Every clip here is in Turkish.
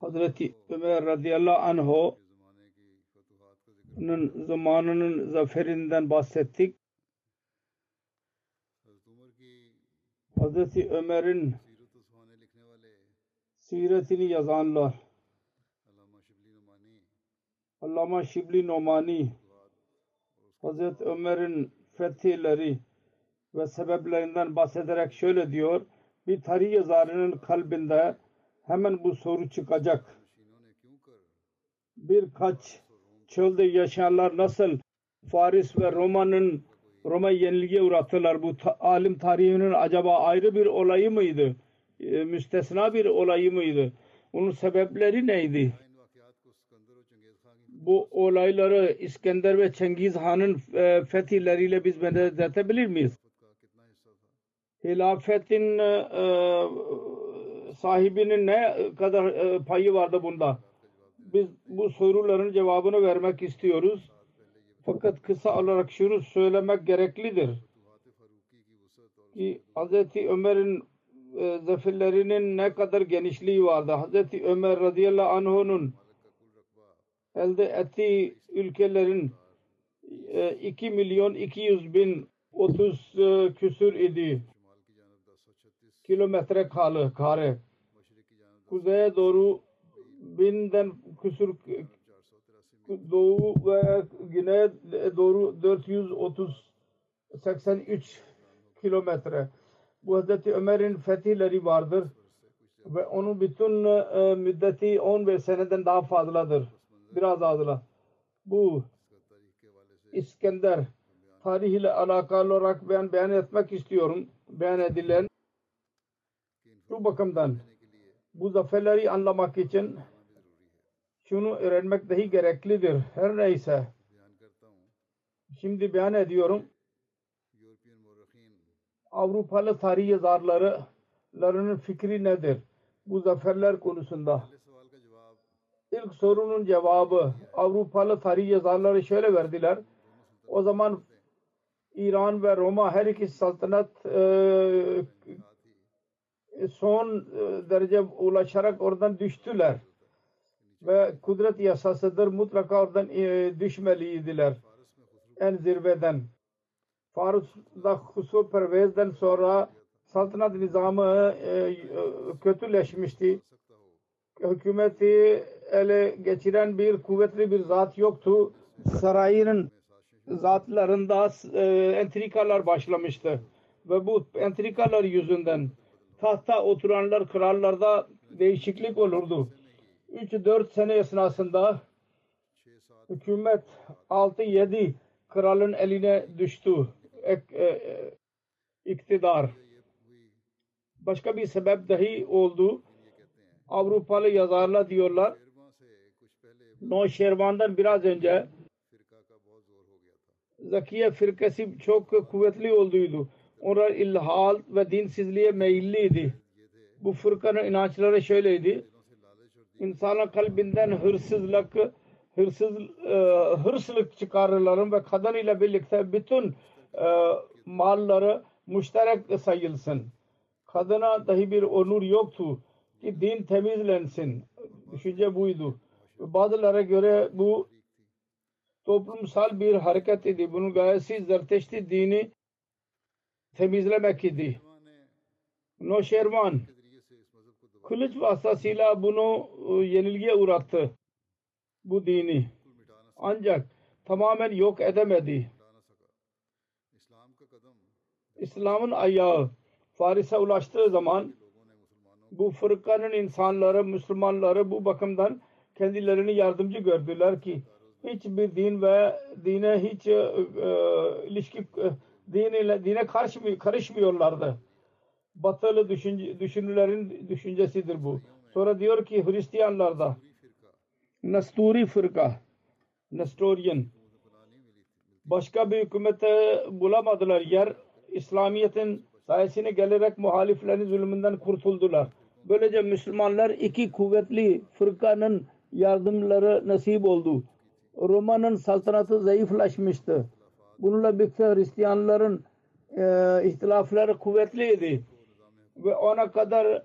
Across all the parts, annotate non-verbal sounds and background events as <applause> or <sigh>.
Hazreti Ömer radıyallahu anh'ın zamanının zaferinden bahsettik. Hazreti Ömer'in siretini yazanlar Allama Şibli Nomani Hazreti Ömer'in fetihleri ve sebeplerinden bahsederek şöyle diyor bir tarih yazarının kalbinde hemen bu soru çıkacak. Birkaç çölde yaşayanlar nasıl Faris ve Roma'nın Roma yenilgiye uğrattılar. Bu ta, alim tarihinin acaba ayrı bir olayı mıydı? E, müstesna bir olayı mıydı? Onun sebepleri neydi? Bu olayları İskender ve Cengiz Han'ın e, fetihleriyle biz benzetebilir miyiz? Hilafetin e, e, sahibinin ne kadar e, payı vardı bunda? Biz bu soruların cevabını vermek istiyoruz. Fakat kısa olarak şunu söylemek gereklidir. Ki Hz. Ömer'in e, zaferlerinin ne kadar genişliği vardı. Hz. Ömer radıyallahu anh'unun elde ettiği ülkelerin e, 2 milyon 200 bin 30 e, küsür idi. Kilometre kalı kare. Kuzeye doğru binden küsur doğu ve güneye doğru 430 83 kilometre. Bu Hazreti Ömer'in fetihleri vardır ve onun bütün e, müddeti 15 seneden daha fazladır. Biraz azla. Bu İskender tarih ile alakalı olarak ben beyan etmek istiyorum. Beyan edilen şu bakımdan bu zaferleri anlamak için şunu öğrenmek dahi gereklidir. Her neyse. Şimdi beyan ediyorum. Avrupalı tarih yazarlarının fikri nedir? Bu zaferler konusunda. İlk sorunun cevabı Avrupalı tarih yazarları şöyle verdiler. O zaman İran ve Roma her iki saltanat e, son derece ulaşarak oradan düştüler. Ve kudret yasasıdır mutlaka oradan düşmeliydiler. En zirveden. Farus'da Husu Pervez'den sonra saltanat nizamı kötüleşmişti. Hükümeti ele geçiren bir kuvvetli bir zat yoktu. Sarayının zatlarında entrikalar başlamıştı. Ve bu entrikalar yüzünden tahta oturanlar krallarda değişiklik olurdu. 3-4 sene esnasında hükümet 6-7 kralın eline düştü e, e, iktidar. Başka bir sebep dahi oldu. Avrupalı yazarlar diyorlar. Noşervan'dan biraz önce Zakiye firkesi çok kuvvetli olduydu onlar ilhal ve dinsizliğe meyilliydi. Bu fırkanın inançları şöyleydi. İnsanın kalbinden hırsızlık, hırsız, e, hırsızlık çıkarırların ve kadın ile birlikte bütün e, malları müşterek sayılsın. Kadına dahi bir onur yoktu ki din temizlensin. Düşünce buydu. Bazılara göre bu toplumsal bir hareket idi. Bunu gayesi zerteşti dini temizlemek idi. Noşervan kılıç vasıtasıyla bunu e, yenilgiye uğrattı bu dini. Ancak tamamen yok edemedi. İslam'ın ayağı Faris'e ulaştığı zaman bu fırkanın insanları, Müslümanları bu bakımdan kendilerini yardımcı gördüler ki hiçbir din ve dine hiç e, e ilişki e, diniyle, dine karşı karışmıyorlardı. Batılı düşünce, düşünürlerin düşüncesidir bu. Sonra diyor ki Hristiyanlarda Nasturi fırka Nestorian başka bir hükümet bulamadılar. Yer İslamiyet'in sayesine gelerek muhaliflerin zulmünden kurtuldular. Böylece Müslümanlar iki kuvvetli fırkanın yardımları nasip oldu. Roma'nın saltanatı zayıflaşmıştı. Bununla birlikte Hristiyanların e, ihtilafları kuvvetliydi. Ve ona kadar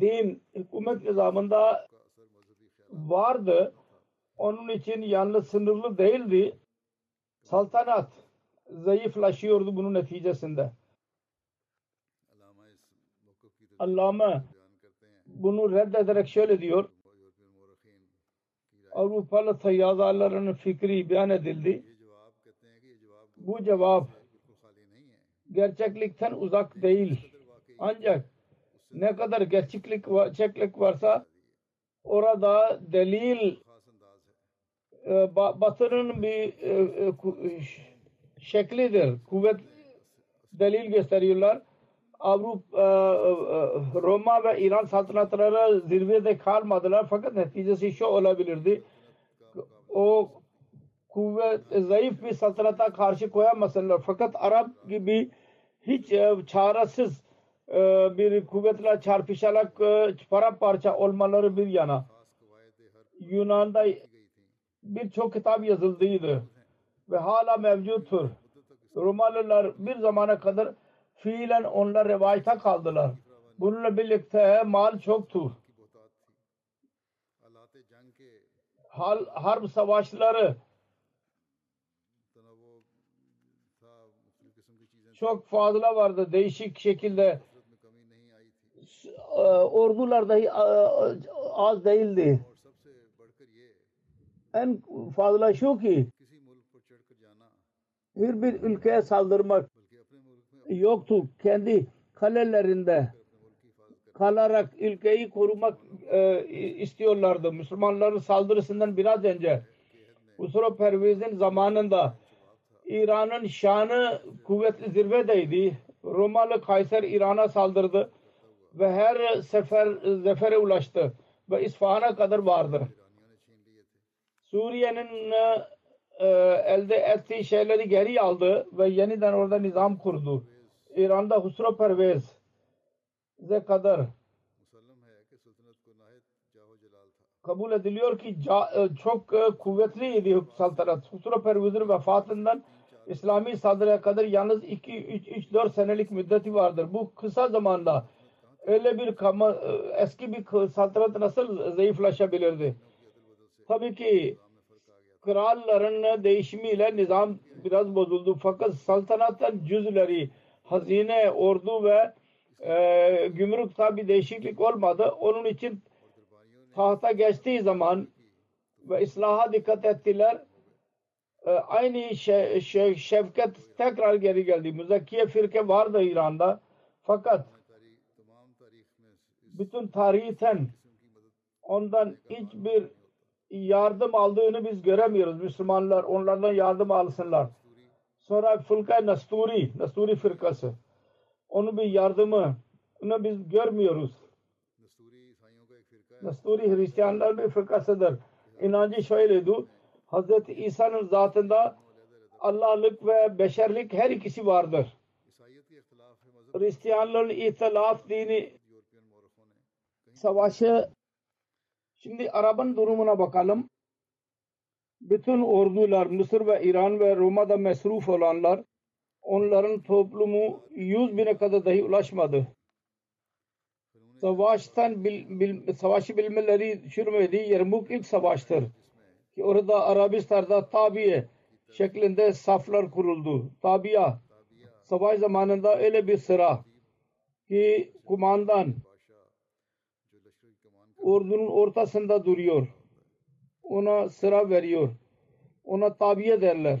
din hükümet nizamında vardı. Onun için yalnız sınırlı değildi. Saltanat zayıflaşıyordu bunun neticesinde. Allame bunu reddederek şöyle diyor. Avrupalı sayyazaların fikri beyan edildi bu cevap gerçeklikten uzak değil. Ancak ne kadar gerçeklik, gerçeklik varsa orada delil e, batının bir e, e, şeklidir. Kuvvet delil gösteriyorlar. Avrupa, Roma ve İran saltanatları zirvede kalmadılar fakat neticesi şu olabilirdi. O kuvvet, e, zayıf bir saltanata karşı koyamazlar. Fakat Arap gibi hiç e, çaresiz e, bir kuvvetle çarpışarak e, parça olmaları bir yana. Yunan'da birçok kitap yazıldıydı ve hala mevcuttur. Romalılar bir zamana kadar fiilen onlar rivayete kaldılar. Bununla birlikte mal çoktur. Hal, harp savaşları çok fazla vardı. Değişik şekilde ee, ordular dahi e, az değildi. En fazla şu ki bir bir ülkeye saldırmak yoktu. Kendi kalelerinde kalarak ülkeyi korumak e, istiyorlardı. Müslümanların saldırısından biraz önce Usro Perviz'in zamanında İran'ın şanı kuvvetli zirvedeydi. Romalı Kayser İran'a saldırdı ve her sefer zafere ulaştı ve İsfahan'a kadar vardır. Suriye'nin e, e, elde ettiği şeyleri geri aldı ve yeniden orada nizam kurdu. İran'da Husro Pervez'e kadar kabul ediliyor ki e, çok e, kuvvetliydi saltanat. Husro Pervez'in vefatından İslami saldırıya kadar yalnız 2-3-4 senelik müddeti vardır. Bu kısa zamanda öyle bir kama, e, eski bir saltanat nasıl zayıflaşabilirdi? Tabii ki kralların değişimiyle nizam biraz bozuldu. Fakat saltanatın cüzleri, hazine, ordu ve ee, e, bir değişiklik olmadı. Onun için tahta geçtiği zaman ve islaha dikkat ettiler. Ee, aynı şe, şe, tekrar geri geldi. Müzakkiye firke vardı İran'da. Fakat bütün tarihten ondan hiçbir yardım aldığını biz göremiyoruz. Müslümanlar onlardan yardım alsınlar. Sonra Fülka Nasturi, Nasturi firkası onun bir yardımı bunu biz görmüyoruz. Nasturi Hristiyanlar bir fırkasıdır. İnancı şöyleydi. Hz. İsa'nın zatında Allah'lık ve beşerlik her ikisi vardır. Hristiyanların itilaf dini savaşı şimdi Arap'ın durumuna bakalım. Bütün ordular Mısır ve İran ve Roma'da mesruf olanlar onların toplumu yüz bine kadar dahi ulaşmadı. Savaştan bil, bil, savaşı bilmeleri sürmedi. Yermuk ilk savaştır. Ki orada Arabistan'da tabiye şeklinde saflar kuruldu. Tabiya savaş zamanında öyle bir sıra ki kumandan ordunun ortasında duruyor. Ona sıra veriyor. Ona tabiye derler.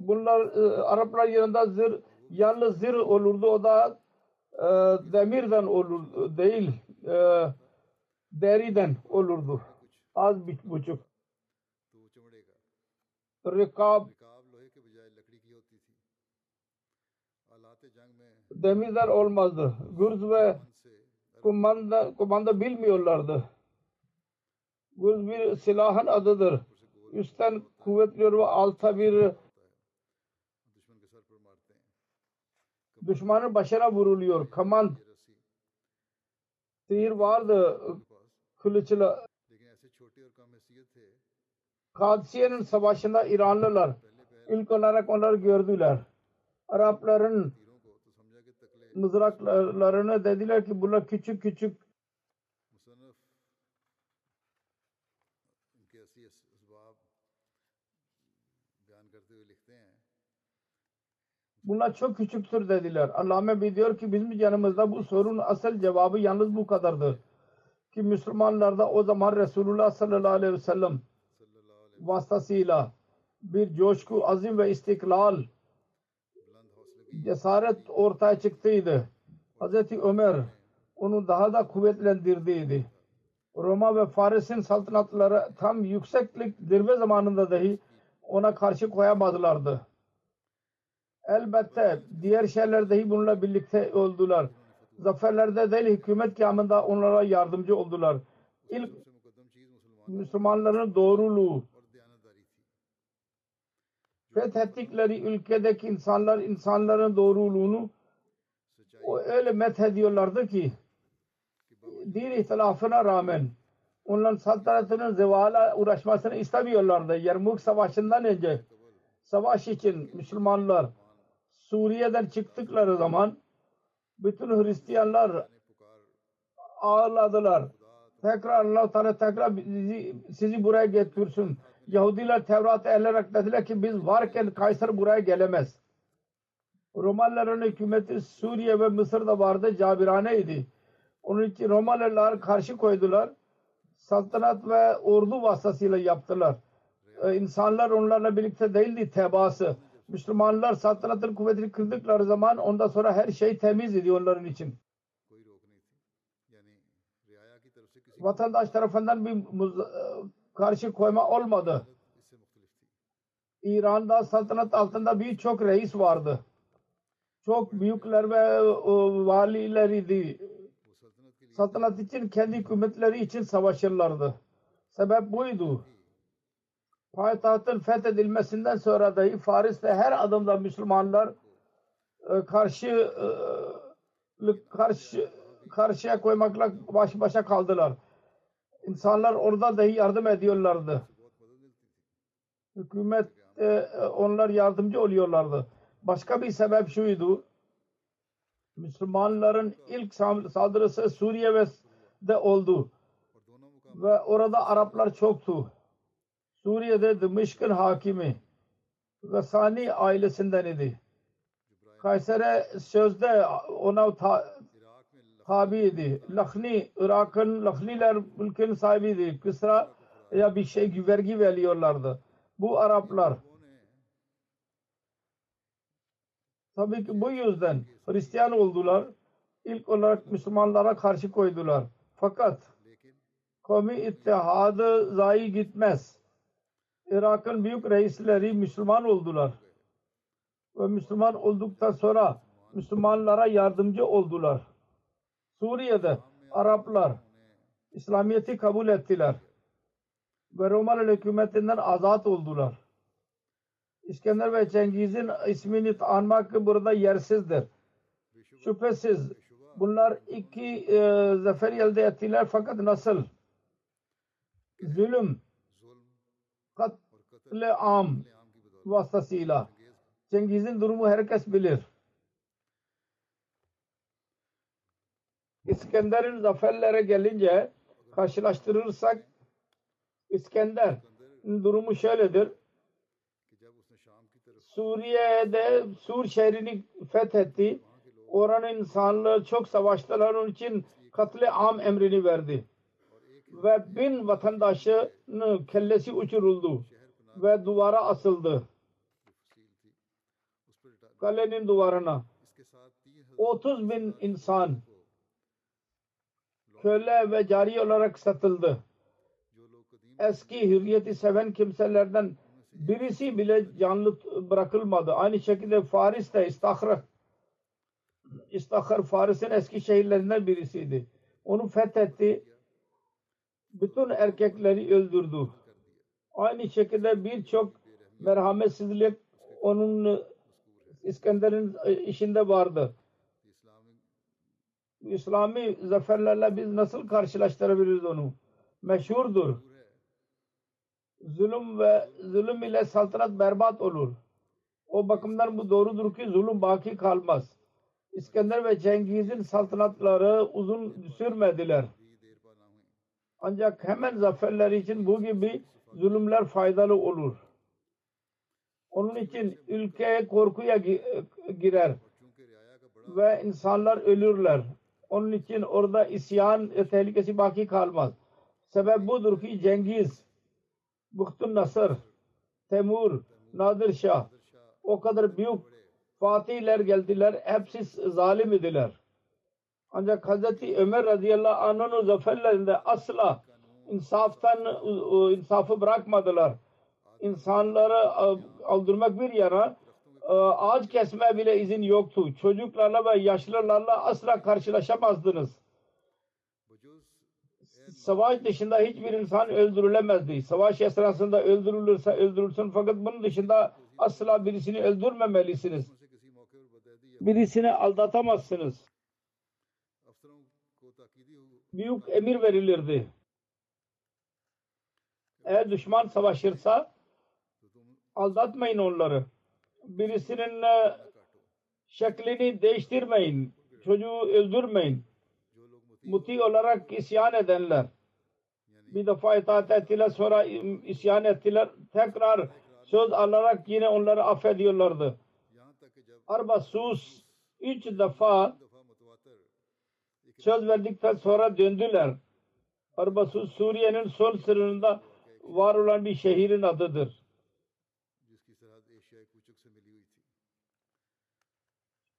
bunlar e, Araplar yanında zır, yalnız zır olurdu. O da e, demirden olurdu değil. E, deriden olurdu. Az bir buçuk. Rekab demirden olmazdı. Gürz ve kumanda, kumanda bilmiyorlardı. Gürz bir silahın adıdır. Üstten kuvvetli ve alta bir düşmanın başına vuruluyor. Kaman sihir vardı kılıçla Kadisiye'nin savaşında İranlılar ilk olarak onları gördüler. Arapların mızraklarını dediler ki bunlar küçük küçük Bunlar çok küçüktür dediler. Allame Bey ki bizim yanımızda bu sorunun asıl cevabı yalnız bu kadardır. Ki Müslümanlarda o zaman Resulullah sallallahu aleyhi ve sellem vasıtasıyla bir coşku, azim ve istiklal cesaret ortaya çıktıydı. Hz. Ömer onu daha da kuvvetlendirdiydi. Roma ve Faris'in saltanatları tam yükseklik zirve zamanında dahi ona karşı koyamadılardı. Elbette diğer şeyler dahi bununla birlikte oldular. Zaferlerde değil hükümet kıyamında onlara yardımcı oldular. İlk Müslümanların doğruluğu fethettikleri ülkedeki insanlar insanların doğruluğunu o öyle methediyorlardı ki din ihtilafına rağmen onların saltanatının zevala uğraşmasını istemiyorlardı. Yermuk Savaşı'ndan önce savaş için Müslümanlar Suriye'den çıktıkları zaman bütün Hristiyanlar ağırladılar. Tekrar Allah Teala tekrar bizi, sizi buraya götürsün. Yahudiler Tevrat'ı ellerek dediler ki biz varken Kayser buraya gelemez. Romalıların hükümeti Suriye ve Mısır'da vardı. Cabiraneydi. Onun için Romalılar karşı koydular. Saltanat ve ordu vasıtasıyla yaptılar. Ee, insanlar onlarla birlikte değildi tebası. Müslümanlar saltanatın kuvvetini kırdıkları zaman ondan sonra her şey temiz idi onların için. Vatandaş tarafından bir e, karşı koyma olmadı. İran'da saltanat altında birçok reis vardı. Çok büyükler ve e, valiler idi. Saltanat için kendi hükümetleri için savaşırlardı. Sebep buydu payitahtın fethedilmesinden sonra dahi Faris'te her adımda Müslümanlar e, karşı e, karşı karşıya koymakla baş başa kaldılar. İnsanlar orada dahi yardım ediyorlardı. Hükümet e, onlar yardımcı oluyorlardı. Başka bir sebep şuydu. Müslümanların ilk saldırısı Suriye'de oldu. Ve orada Araplar çoktu Suriye'de Dımışk'ın hakimi Gasani ailesinden idi. Kaysere sözde ona ta, tabiydi. Lakhni, Irak'ın Lakhniler mülkün sahibiydi. Kısra ya bir şey vergi veriyorlardı. Bu Araplar tabii ki bu yüzden Hristiyan oldular. İlk olarak Müslümanlara karşı koydular. Fakat kavmi ittihadı zayi gitmez. Irak'ın büyük reisleri Müslüman oldular. Ve Müslüman olduktan sonra Müslümanlara yardımcı oldular. Suriye'de Araplar İslamiyet'i kabul ettiler. Ve Romalı hükümetinden azat oldular. İskender ve Cengiz'in ismini anmak burada yersizdir. Şüphesiz bunlar iki e, zafer elde ettiler fakat nasıl? Zulüm, am vasıtasıyla. Cengiz'in durumu herkes bilir. İskender'in zaferlere gelince karşılaştırırsak İskender'in durumu şöyledir. Suriye'de Sur şehrini fethetti. Oranın insanlığı çok savaştılar. Onun için katle am emrini verdi. Ve bin vatandaşının kellesi uçuruldu. Ve duvara asıldı. Kalenin duvarına. 30 bin insan köle ve cari olarak satıldı. Eski hürriyeti seven kimselerden birisi bile canlı bırakılmadı. Aynı şekilde Faris'te İstakhra İstakhar Faris'in eski şehirlerinden birisiydi. Onu fethetti. Bütün erkekleri öldürdü. Aynı şekilde birçok merhametsizlik onun İskender'in işinde vardı. İslami zaferlerle biz nasıl karşılaştırabiliriz onu? Meşhurdur. Zulüm ve zulüm ile saltanat berbat olur. O bakımdan bu doğrudur ki zulüm baki kalmaz. İskender ve Cengiz'in saltanatları uzun sürmediler. Ancak hemen zaferler için bu gibi zulümler faydalı olur. Onun için ülkeye korkuya girer ve insanlar ölürler. Onun için orada isyan tehlikesi baki kalmaz. Sebep budur ki Cengiz, Buhtun Nasır, Temur, Nadir Şah o kadar büyük fatihler geldiler. Hepsi zalim idiler. Ancak Hazreti Ömer radıyallahu anh'ın zaferlerinde asla insaftan insafı bırakmadılar. İnsanları öldürmek bir yana ağaç kesme bile izin yoktu. Çocuklarla ve yaşlılarla asla karşılaşamazdınız. Savaş dışında hiçbir insan öldürülemezdi. Savaş esnasında öldürülürse öldürülsün fakat bunun dışında asla birisini öldürmemelisiniz. Birisini aldatamazsınız. Büyük emir verilirdi. Eğer düşman savaşırsa aldatmayın onları birisinin şeklini değiştirmeyin. Çocuğu öldürmeyin. Muti olarak isyan edenler. Bir defa itaat ettiler sonra isyan ettiler. Tekrar söz alarak yine onları affediyorlardı. Arbasus üç defa söz verdikten sonra döndüler. Arbasus Suriye'nin sol sınırında var olan bir şehrin adıdır.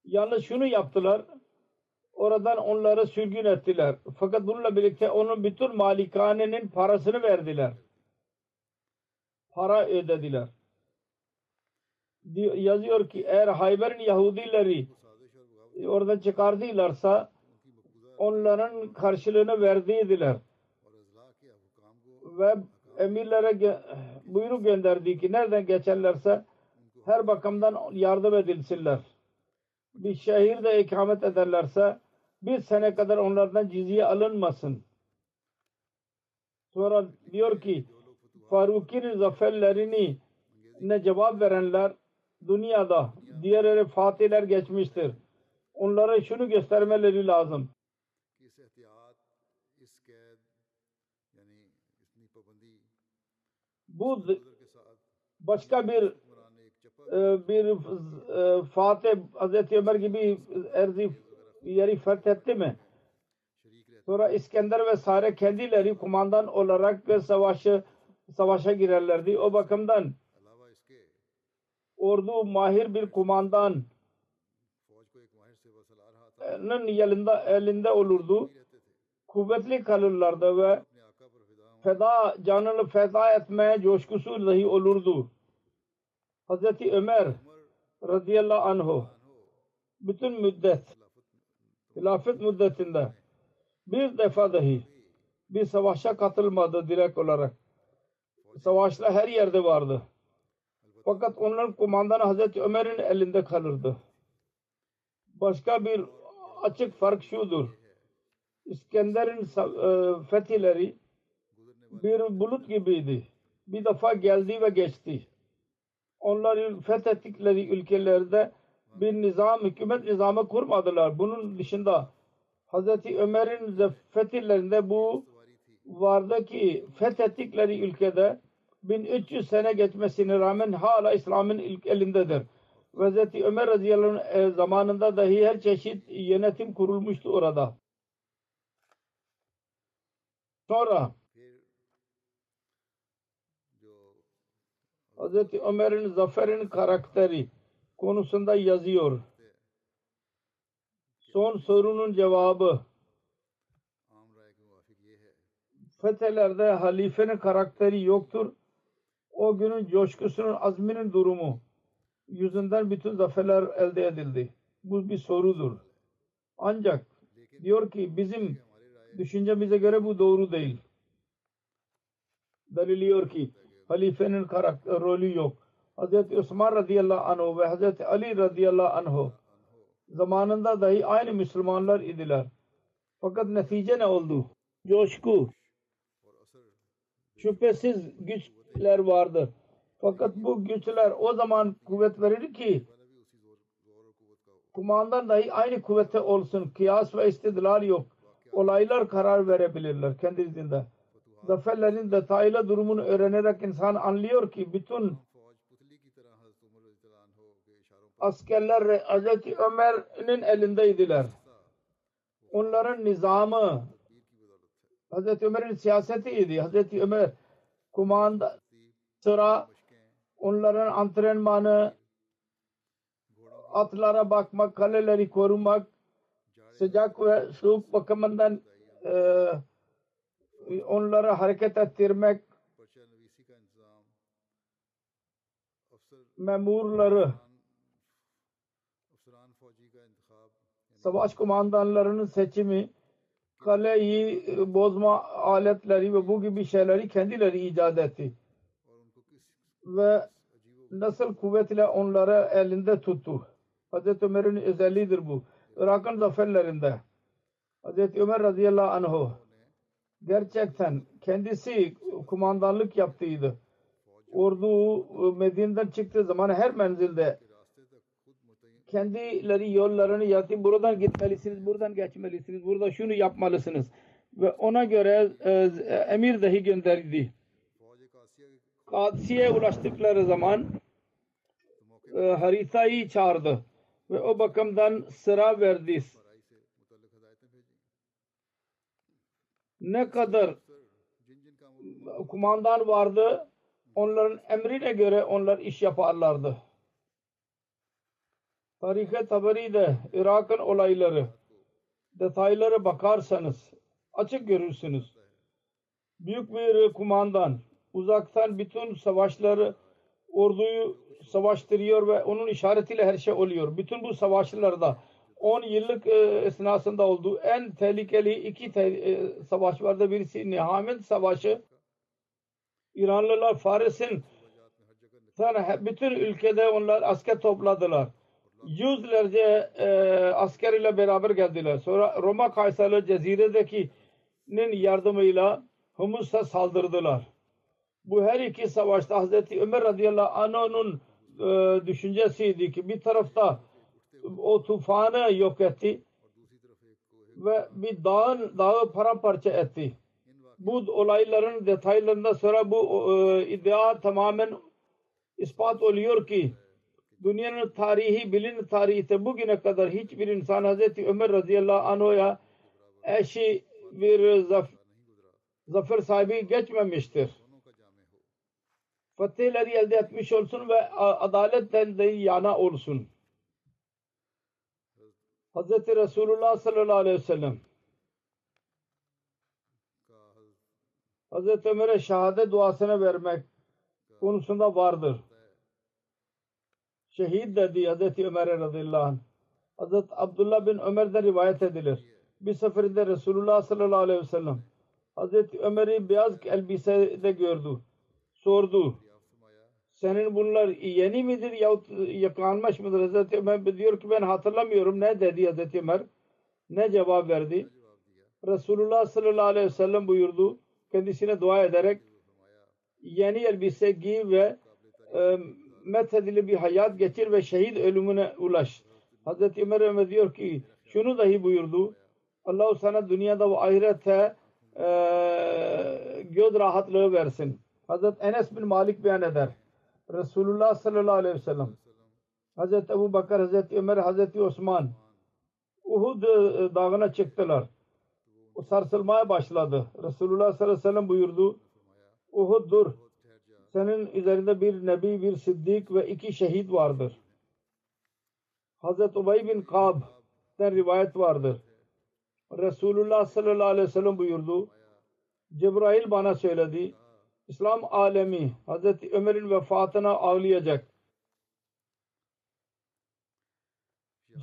Yalnız şunu yaptılar. Oradan onları sürgün ettiler. Fakat bununla birlikte onun bütün malikanenin parasını verdiler. Para ödediler. Yazıyor ki eğer Hayber'in Yahudileri oradan çıkardılarsa onların karşılığını verdiydiler. Ve emirlere buyruk gönderdi ki nereden geçerlerse her bakımdan yardım edilsinler bir şehirde ikamet ederlerse bir sene kadar onlardan cizye alınmasın. Sonra diyor ki Faruk'in zaferlerini ne cevap verenler dünyada diğerleri fatihler geçmiştir. Onlara şunu göstermeleri lazım. Bu başka bir e, bir e, Fatih Hazreti Ömer gibi Erzi yeri fethetti mi? Sonra İskender ve Sare kendileri kumandan olarak ve savaşı savaşa girerlerdi. O bakımdan ordu mahir bir kumandan e, elinde olurdu. Kuvvetli kalırlardı ve feda, canını feda etmeye coşkusu dahi olurdu. Hazreti Ömer radıyallahu anhu bütün müddet hilafet müddetinde bir defa dahi bir savaşa katılmadı direkt olarak. Savaşlar her yerde vardı. Fakat onların kumandanı Hazreti Ömer'in elinde kalırdı. Başka bir açık fark şudur. İskender'in e, fethileri bir bulut gibiydi. Bir defa geldi ve geçti. Onlar fethettikleri ülkelerde bir nizam, hükümet nizamı kurmadılar. Bunun dışında Hz. Ömer'in fetihlerinde bu vardı ki fethettikleri ülkede 1300 sene geçmesine rağmen hala İslam'ın ilk elindedir. Hz. Ömer radıyallahu e, zamanında dahi her çeşit yönetim kurulmuştu orada. Sonra Hazreti Ömer'in zaferin karakteri konusunda yazıyor. Son sorunun cevabı fethelerde halifenin karakteri yoktur. O günün coşkusunun, azminin durumu yüzünden bütün zaferler elde edildi. Bu bir sorudur. Ancak diyor ki bizim düşüncemize göre bu doğru değil. Deliliyor ki halifenin karakter, rolü yok. Hz. Osman radıyallahu anh ve Hz. Ali radıyallahu anh zamanında dahi aynı Müslümanlar idiler. Fakat netice ne oldu? Coşku. Şüphesiz güçler vardır. Fakat bu güçler o zaman kuvvet verir ki kumandan dahi aynı kuvvete olsun. Kıyas ve istidlal yok. Olaylar karar verebilirler kendi izinde zaferlerin detaylı durumunu öğrenerek insan anlıyor ki bütün askerler Hz. Ömer'in elindeydiler. Onların nizamı Hz. Ömer'in siyasetiydi. Hz. Ömer kumanda sıra onların antrenmanı atlara bakmak, kaleleri korumak, sıcak ve soğuk bakımından e, onları hareket ettirmek memurları savaş kumandanlarının seçimi kaleyi bozma aletleri ve bu gibi şeyleri kendileri icat etti. Ve nasıl kuvvetle onları elinde tuttu. Hz. Ömer'in özelliğidir bu. Irak'ın zaferlerinde Hz. Ömer radıyallahu anh gerçekten kendisi kumandanlık yaptıydı. Ordu e, Medine'den çıktığı zaman her menzilde kendileri yollarını yaptı. Buradan gitmelisiniz, buradan geçmelisiniz, burada şunu yapmalısınız. Ve ona göre e, emir dahi gönderdi. Kadisi'ye ulaştıkları zaman e, haritayı çağırdı. Ve o bakımdan sıra verdi ne kadar kumandan vardı onların emrine göre onlar iş yaparlardı. Tarihe Taberi'de Irak'ın olayları detaylara bakarsanız açık görürsünüz. Büyük bir kumandan uzaktan bütün savaşları orduyu savaştırıyor ve onun işaretiyle her şey oluyor. Bütün bu savaşlarda 10 yıllık e, esnasında olduğu en tehlikeli iki te, e, savaş vardı. Birisi Nihamet Savaşı. İranlılar Faris'in bütün ülkede onlar asker topladılar. Yüzlerce e, asker ile beraber geldiler. Sonra Roma Kaysarlı Cezire'deki'nin yardımıyla Humus'a saldırdılar. Bu her iki savaşta Hazreti Ömer radıyallahu anh'ın e, düşüncesiydi ki bir tarafta o tufanı yok etti ve bir dağın dağı paramparça etti. Bu olayların detaylarında sonra bu e, iddia tamamen ispat oluyor ki dünyanın tarihi bilin tarihte bugüne kadar hiçbir insan Hazreti Ömer radıyallahu anh'a eşi bir zaf zafer sahibi geçmemiştir. Fatihleri elde etmiş olsun ve adaletten de yana olsun. Hz. Resulullah sallallahu aleyhi ve sellem Hz. Ömer'e şehadet duasını vermek konusunda vardır. Şehit dedi Hz. Ömer'e radıyallahu anh. Hz. Abdullah bin Ömer'den rivayet edilir. Bir seferinde Resulullah sallallahu aleyhi ve sellem Hz. Ömer'i beyaz elbisede gördü. Sordu senin bunlar yeni midir yahut yıkanmış mıdır? Hazreti Ömer diyor ki ben hatırlamıyorum. Ne dedi Hazreti Ömer? Ne cevap verdi? Resulullah sallallahu aleyhi ve sellem buyurdu. Kendisine dua ederek yeni elbise giy ve e, methedili bir hayat geçir ve şehit ölümüne ulaş. Hazreti Ömer Ömer diyor ki şunu dahi buyurdu. Allahu sana dünyada ve ahirette e, göz rahatlığı versin. Hazreti Enes bin Malik beyan eder. Resulullah sallallahu aleyhi ve sellem Hazreti Ebu Bakır, Hazreti Ömer, Hazreti Osman Uhud e, dağına çıktılar. O sarsılmaya başladı. Resulullah sallallahu aleyhi ve sellem buyurdu. Uhud dur. Senin üzerinde bir nebi, bir siddik ve iki şehit vardır. Hazreti Ubey bin Kab'den rivayet vardır. Resulullah sallallahu aleyhi ve sellem buyurdu. Cebrail bana söyledi. İslam alemi Hazreti Ömer'in vefatına ağlayacak.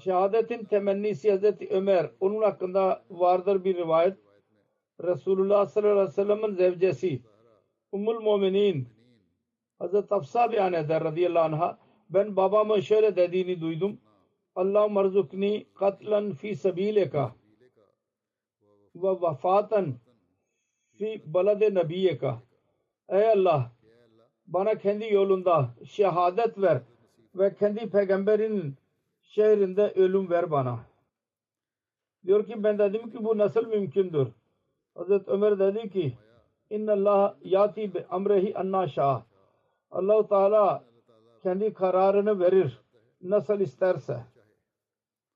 Şehadetin temennisi Hazreti Ömer. Onun hakkında vardır bir rivayet. Resulullah sallallahu aleyhi ve sellem'in zevcesi. Ummul Muminin Hazreti Hafsa beyan eder radıyallahu anh'a. Ben babamın şöyle dediğini duydum. Allah marzukni katlan fi sabileka ve vefaten fi balade nabiyeka. Ey Allah bana kendi yolunda şehadet ver ve kendi peygamberin şehrinde ölüm ver bana. Diyor ki ben dedim ki bu nasıl mümkündür? Hazreti Ömer dedi ki İnna Allah yati bi amrehi anna şah. Allah Teala kendi kararını verir nasıl isterse.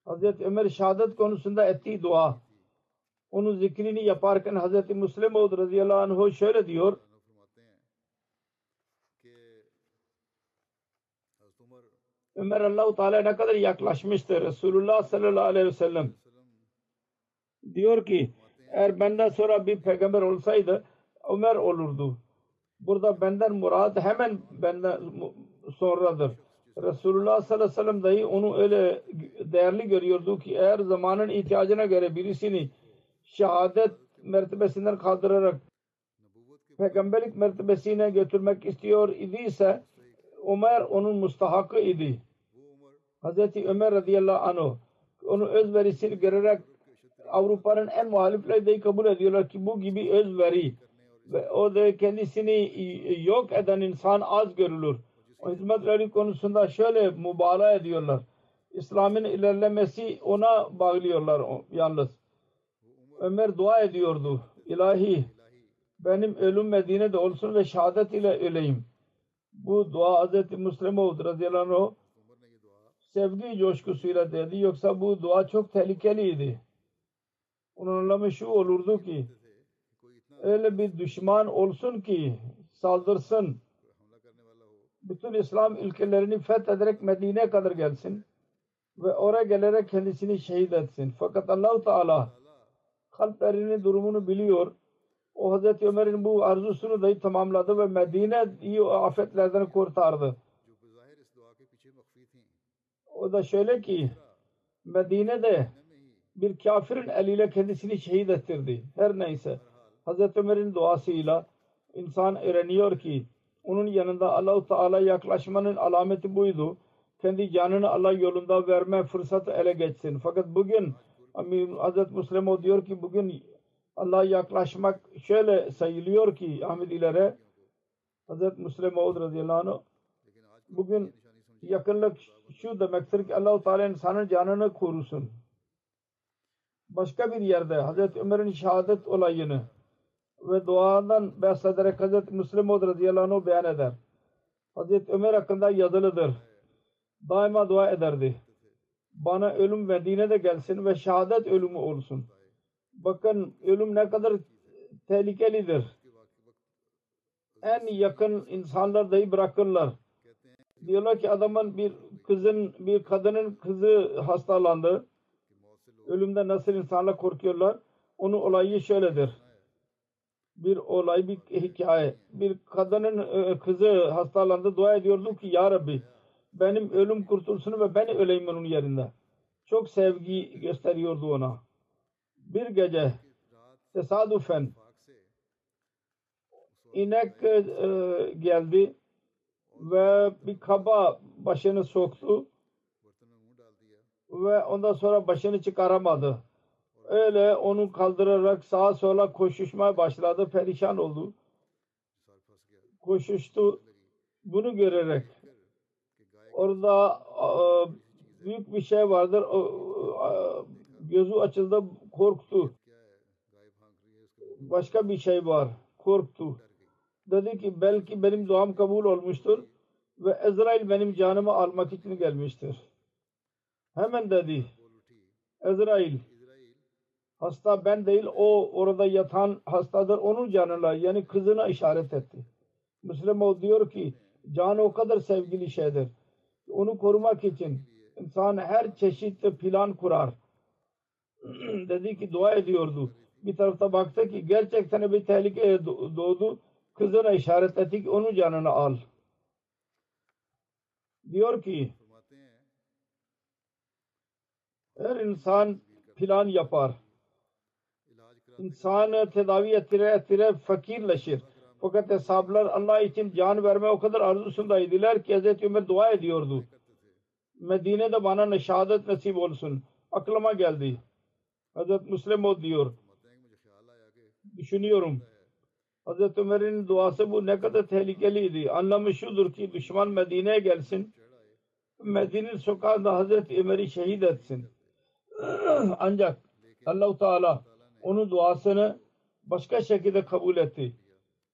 Hazreti Ömer şehadet konusunda ettiği dua onun zikrini yaparken Hazreti Müslim Oğuz radıyallahu anh şöyle diyor Ömer Allahu Teala ne kadar yaklaşmıştır. Resulullah sallallahu aleyhi ve sellem diyor ki eğer benden sonra bir peygamber olsaydı Ömer olurdu. Burada benden murad hemen benden sonradır. Resulullah sallallahu aleyhi ve sellem dahi onu öyle değerli görüyordu ki eğer zamanın ihtiyacına göre birisini şehadet mertebesinden kaldırarak peygamberlik mertebesine götürmek istiyor idiyse Ömer onun mustahakı idi. Hazreti Ömer radıyallahu anh onu özverisini görerek Avrupa'nın en muhalifleri kabul ediyorlar ki bu gibi özveri ve o da kendisini yok eden insan az görülür. O hizmetleri konusunda şöyle mübalağa ediyorlar. İslam'ın ilerlemesi ona bağlıyorlar yalnız. Ömer dua ediyordu. İlahi benim ölüm Medine'de olsun ve şehadet ile öleyim. Bu dua Hz. Müslim oldu radıyallahu anh sevgi coşkusuyla dedi. Yoksa bu dua çok tehlikeliydi. Onun anlamı şu olurdu ki öyle bir düşman olsun ki saldırsın. Bütün İslam ülkelerini fethederek Medine'ye kadar gelsin ve oraya gelerek kendisini şehit etsin. Fakat Allahu Teala kalplerinin durumunu biliyor o Hazreti Ömer'in bu arzusunu da tamamladı ve Medine'yi afetlerden kurtardı. O da şöyle ki Medine'de bir kafirin eliyle kendisini şehit ettirdi. Her neyse Hazreti Ömer'in duasıyla insan öğreniyor ki onun yanında Allahu Teala yaklaşmanın alameti buydu. Kendi canını Allah yolunda verme fırsatı ele geçsin. Fakat bugün Hazreti Müslim o diyor ki bugün Allah'a yaklaşmak şöyle sayılıyor ki amililere Hz. Müslim Oğuz radıyallahu anh bugün yakınlık şu demektir ki Allah-u Teala insanın canını korusun. Başka bir yerde Hz. Ömer'in şehadet olayını ve duadan bahsederek Hz. Müslim Oğuz radıyallahu anh beyan eder. Hz. Ömer hakkında yazılıdır. Daima dua ederdi. Bana ölüm Medine'de gelsin ve şehadet ölümü olsun.'' Bakın ölüm ne kadar tehlikelidir. En yakın insanlar dahi bırakırlar. Diyorlar ki adamın bir kızın bir kadının kızı hastalandı. Ölümden nasıl insanlar korkuyorlar? Onun olayı şöyledir. Bir olay bir hikaye. Bir kadının e, kızı hastalandı. Dua ediyordu ki Ya Rabbi benim ölüm kurtulsun ve ben öleyim onun yerinde. Çok sevgi gösteriyordu ona. Bir gece tesadüfen inek e, geldi ve bir kaba başını soktu ve ondan sonra başını çıkaramadı. Öyle onu kaldırarak sağa sola koşuşmaya başladı. Perişan oldu. Koşuştu. Bunu görerek orada büyük bir şey vardır. Gözü açıldı. Korktu. Başka bir şey var. Korktu. Dedi ki belki benim duam kabul olmuştur ve Ezrail benim canımı almak için gelmiştir. Hemen dedi Ezrail hasta ben değil o orada yatan hastadır onun canına yani kızına işaret etti. Müslüman diyor ki can o kadar sevgili şeydir. Onu korumak için insan her çeşit plan kurar. <clears throat> dedi ki dua ediyordu. Bir tarafta baktı ki gerçekten bir tehlike doğdu. Kızına işaret etti ki onun canını al. Diyor ki her insan plan yapar. İnsanı tedavi ettire ettire fakirleşir. Fakat hesaplar Allah için can verme o kadar arzusundaydılar ki Hz. Ömer dua ediyordu. Medine'de bana şehadet nasip olsun. Aklıma geldi. Hz. Müslim diyor. Düşünüyorum. Hz. Ömer'in duası bu ne kadar tehlikeliydi. Anlamı şudur ki düşman Medine'ye gelsin. Medine sokağında Hazreti Ömer'i şehit etsin. <clears throat> Ancak Allah-u Teala onun duasını başka şekilde kabul etti.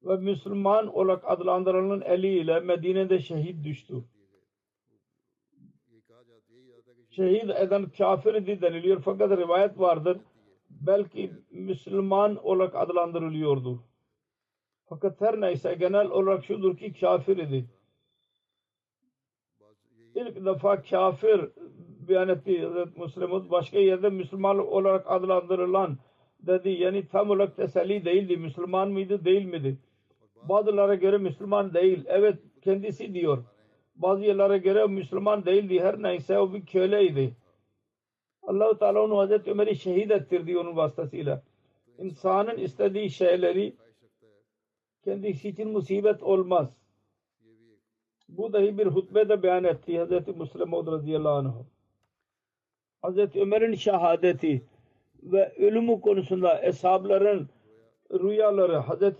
Ve Müslüman olarak adlandırılan eliyle Medine'de şehit düştü. Şehit eden kafir idi deniliyor fakat rivayet vardır. Belki Müslüman olarak adlandırılıyordu. Fakat her neyse genel olarak şudur ki kafir idi. İlk defa kafir beyan etti Hazreti Müslim'in başka yerde Müslüman olarak adlandırılan dedi. Yani tam olarak teselli değildi. Müslüman mıydı değil miydi? Bazılara göre Müslüman değil. Evet kendisi diyor. Bazı yerlere göre Müslüman değildi. Her neyse o bir köleydi. Allah-u Teala onu Hazreti Ömer'i şehit ettirdi onun vasıtasıyla. İnsanın istediği şeyleri kendisi için musibet olmaz. Bu dahi bir hutbede beyan etti Hz. Müslim radıyallahu anh. Hz. Ömer'in şehadeti ve ölümü konusunda eshabların rüyaları Hz.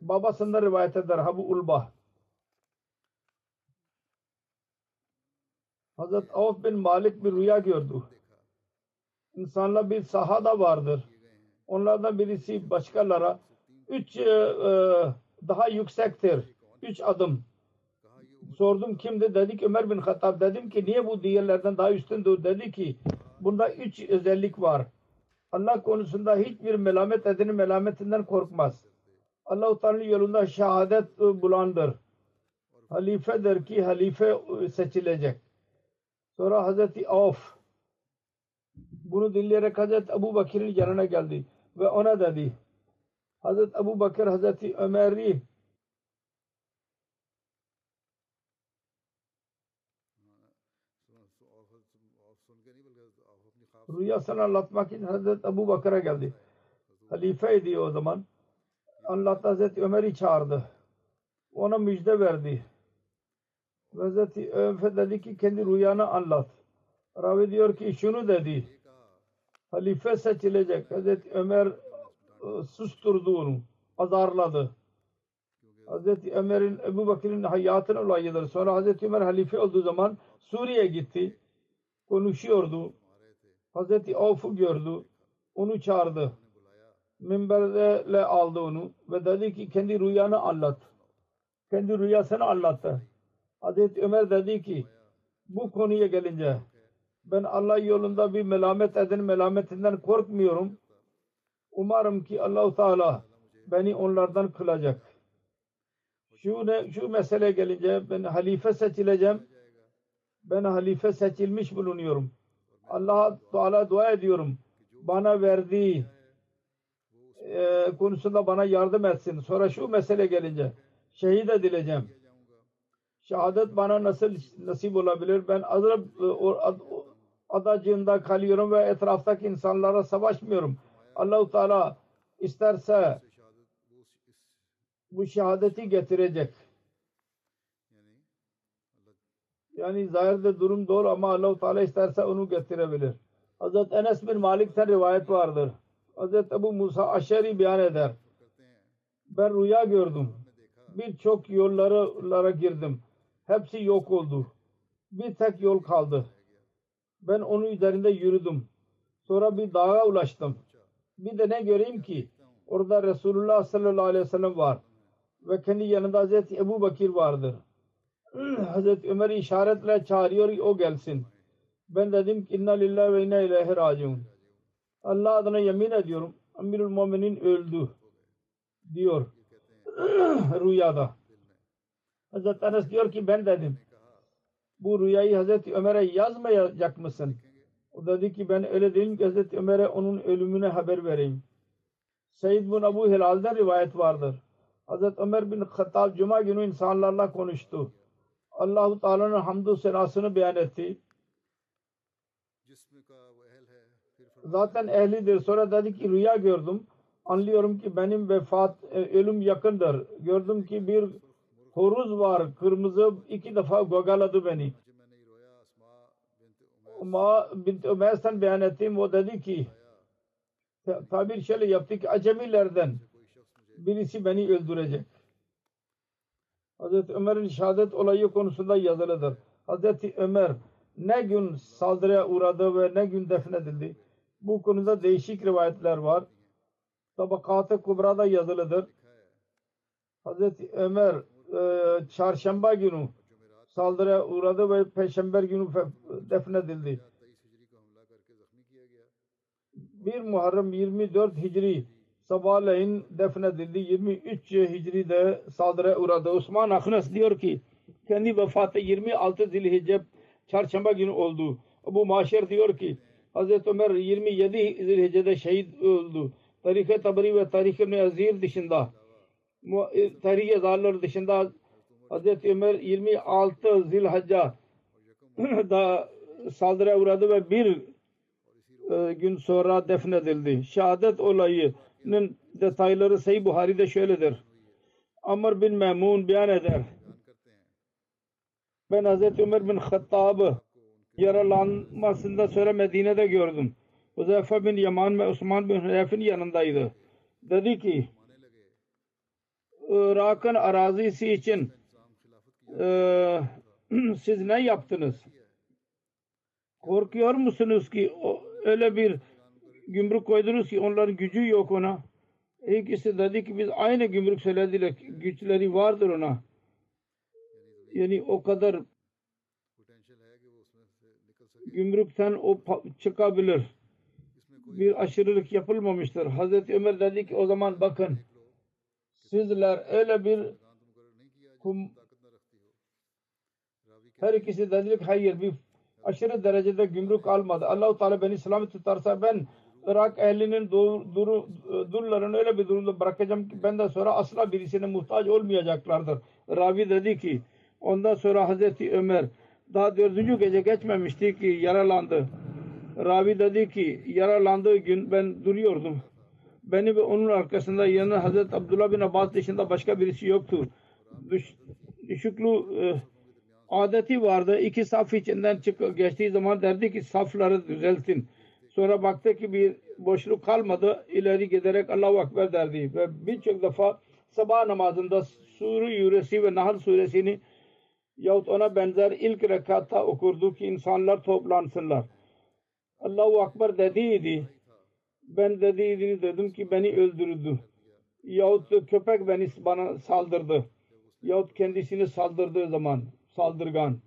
babasından rivayet eder Habu Ulbah. Hazret Avf bin Malik bir rüya gördü. İnsanlar bir sahada vardır. Onlardan birisi başkalara üç e, e, daha yüksektir. Üç adım. Sordum kimdi? Dedi ki Ömer bin Hattab. Dedim ki niye bu diğerlerden daha üstündür? Dedi ki bunda üç özellik var. Allah konusunda hiçbir melamet edinin melametinden korkmaz. Allah-u Teala'nın yolunda şehadet bulandır. Halifedir ki halife seçilecek. Sonra Hazreti Avf bunu dinleyerek Hazreti Ebu Bakir'in yanına geldi ve ona dedi Hazreti Ebu Bakır Hazreti Ömer'i rüyasını anlatmak için Hazreti Ebu Bakır'a geldi. Halifeydi o zaman. Anlattı Hazreti Ömer'i çağırdı. Ona müjde verdi. Hazreti Ömer dedi ki kendi rüyanı anlat. Ravi diyor ki şunu dedi. Halife seçilecek. Hazreti Ömer e, susturdu onu. Azarladı. Hazreti Ömer'in Ebu Bakır'ın hayatının olayıdır. Sonra Hazreti Ömer halife olduğu zaman Suriye'ye gitti. Konuşuyordu. Hazreti Avf'u gördü. Onu çağırdı. Minberle aldı onu ve dedi ki kendi rüyanı anlat. Kendi rüyasını anlattı. Hazreti Ömer dedi ki bu konuya gelince Ben Allah yolunda bir melamet edin melametinden korkmuyorum. Umarım ki Allahu Teala beni onlardan kılacak. Şu ne şu mesele gelince ben halife seçileceğim. Ben halife seçilmiş bulunuyorum. Allah Teala dua ediyorum. Bana verdiği e, konusunda bana yardım etsin. Sonra şu mesele gelince şehit edileceğim. Şehadet bana nasıl nasip olabilir? Ben azrab adacığında kalıyorum ve etraftaki insanlara savaşmıyorum. Allahu Teala isterse bu şehadeti getirecek. Yani zahirde durum doğru ama Allah-u Teala isterse onu getirebilir. Hazret Enes bin Malik'ten rivayet vardır. Hazret Ebu Musa Aşeri beyan eder. Ben rüya gördüm. Birçok yollara girdim. Hepsi yok oldu. Bir tek yol kaldı. Ben onun üzerinde yürüdüm. Sonra bir dağa ulaştım. Bir de ne göreyim ki orada Resulullah sallallahu aleyhi ve sellem var. Ve kendi yanında Hazreti Ebu Bakir vardır. <clears throat> Hazreti Ömer'i işaretle çağırıyor o gelsin. Ben dedim ki inna lillahi ve inna ileyhi raciun. Allah adına yemin ediyorum. Amirul Muminin öldü. Diyor. <clears throat> Rüyada. Hazreti Enes diyor ki ben dedim. Bu rüyayı Hazreti Ömer'e yazmayacak mısın? O dedi ki ben öyle değilim ki Hazreti Ömer'e onun ölümüne haber vereyim. Seyyid bin Abu Hilal'den rivayet vardır. Hazreti Ömer bin Hattab Cuma günü insanlarla konuştu. Allahu Teala'nın hamdü senasını beyan etti. Zaten ehlidir. Sonra dedi ki rüya gördüm. Anlıyorum ki benim vefat, e, ölüm yakındır. Gördüm ki bir horuz var. Kırmızı iki defa gagaladı beni. Ama bint Ömer'den beyan ettim. O dedi ki tabir şöyle yaptı ki acemilerden birisi beni öldürecek. Hazreti Ömer'in şehadet olayı konusunda yazılıdır. Hazreti Ömer ne gün saldırıya uğradı ve ne gün defnedildi. Bu konuda değişik rivayetler var. Tabakat-ı Kubra'da yazılıdır. Hazreti Ömer çarşamba günü saldırıya uğradı ve peşember günü defnedildi. 1 Muharrem 24 Hicri sabahleyin defnedildi. 23 Hicri'de saldırıya uğradı. Osman Aknas diyor ki kendi vefatı 26 Zilhicce çarşamba günü oldu. Bu Maşer diyor ki Hazreti Ömer 27 Zilhicce'de şehit oldu. Tarih-i Tabari ve Tarih-i Azir dışında e, Tarih-i Yazarlar dışında Hazreti Ömer 26 Zilhacca <clears throat> da saldırıya uğradı ve bir e, gün sonra defnedildi. Şehadet olayının detayları Sahih Buhari'de şöyledir. Amr bin Memun beyan eder. Ben Hazreti Ömer bin Hattab'ı yaralanmasında sonra Medine'de gördüm. Huzeyfe bin Yaman ve Osman bin Hüzeyf'in yanındaydı. Dedi ki Irak'ın arazisi için e, <clears throat> siz ne yaptınız? Korkuyor musunuz ki öyle bir gümrük koydunuz ki onların gücü yok ona? İkisi dedi ki biz aynı gümrük söylediler. Güçleri vardır ona. Yani o kadar gümrükten o çıkabilir. Bir aşırılık yapılmamıştır. Hazreti Ömer dedi ki o zaman bakın sizler öyle bir kum her ikisi dedi ki hayır bir aşırı derecede gümrük almadı. Allah-u Teala beni selamet tutarsa ben Irak ehlinin dur, dur, durlarını öyle bir durumda bırakacağım ki benden sonra asla birisine muhtaç olmayacaklardır. Ravi dedi ki ondan sonra Hazreti Ömer daha dördüncü gece geçmemişti ki yaralandı. Ravi dedi ki yaralandığı gün ben duruyordum. Beni ve onun arkasında yanı Hazreti Abdullah bin Abbas dışında başka birisi yoktu. Düş, düşüklü e, adeti vardı. İki saf içinden çık geçtiği zaman derdi ki safları düzeltin. Sonra baktı ki bir boşluk kalmadı. İleri giderek Allahu Ekber derdi. Ve birçok defa sabah namazında Sure Yuresi ve Nahl suresini yahut ona benzer ilk rekatta okurdu ki insanlar toplansınlar. Allahu Ekber dediydi ben dediğini dedim ki beni öldürdü. Yahut köpek beni bana saldırdı. Yahut kendisini saldırdığı zaman saldırgan.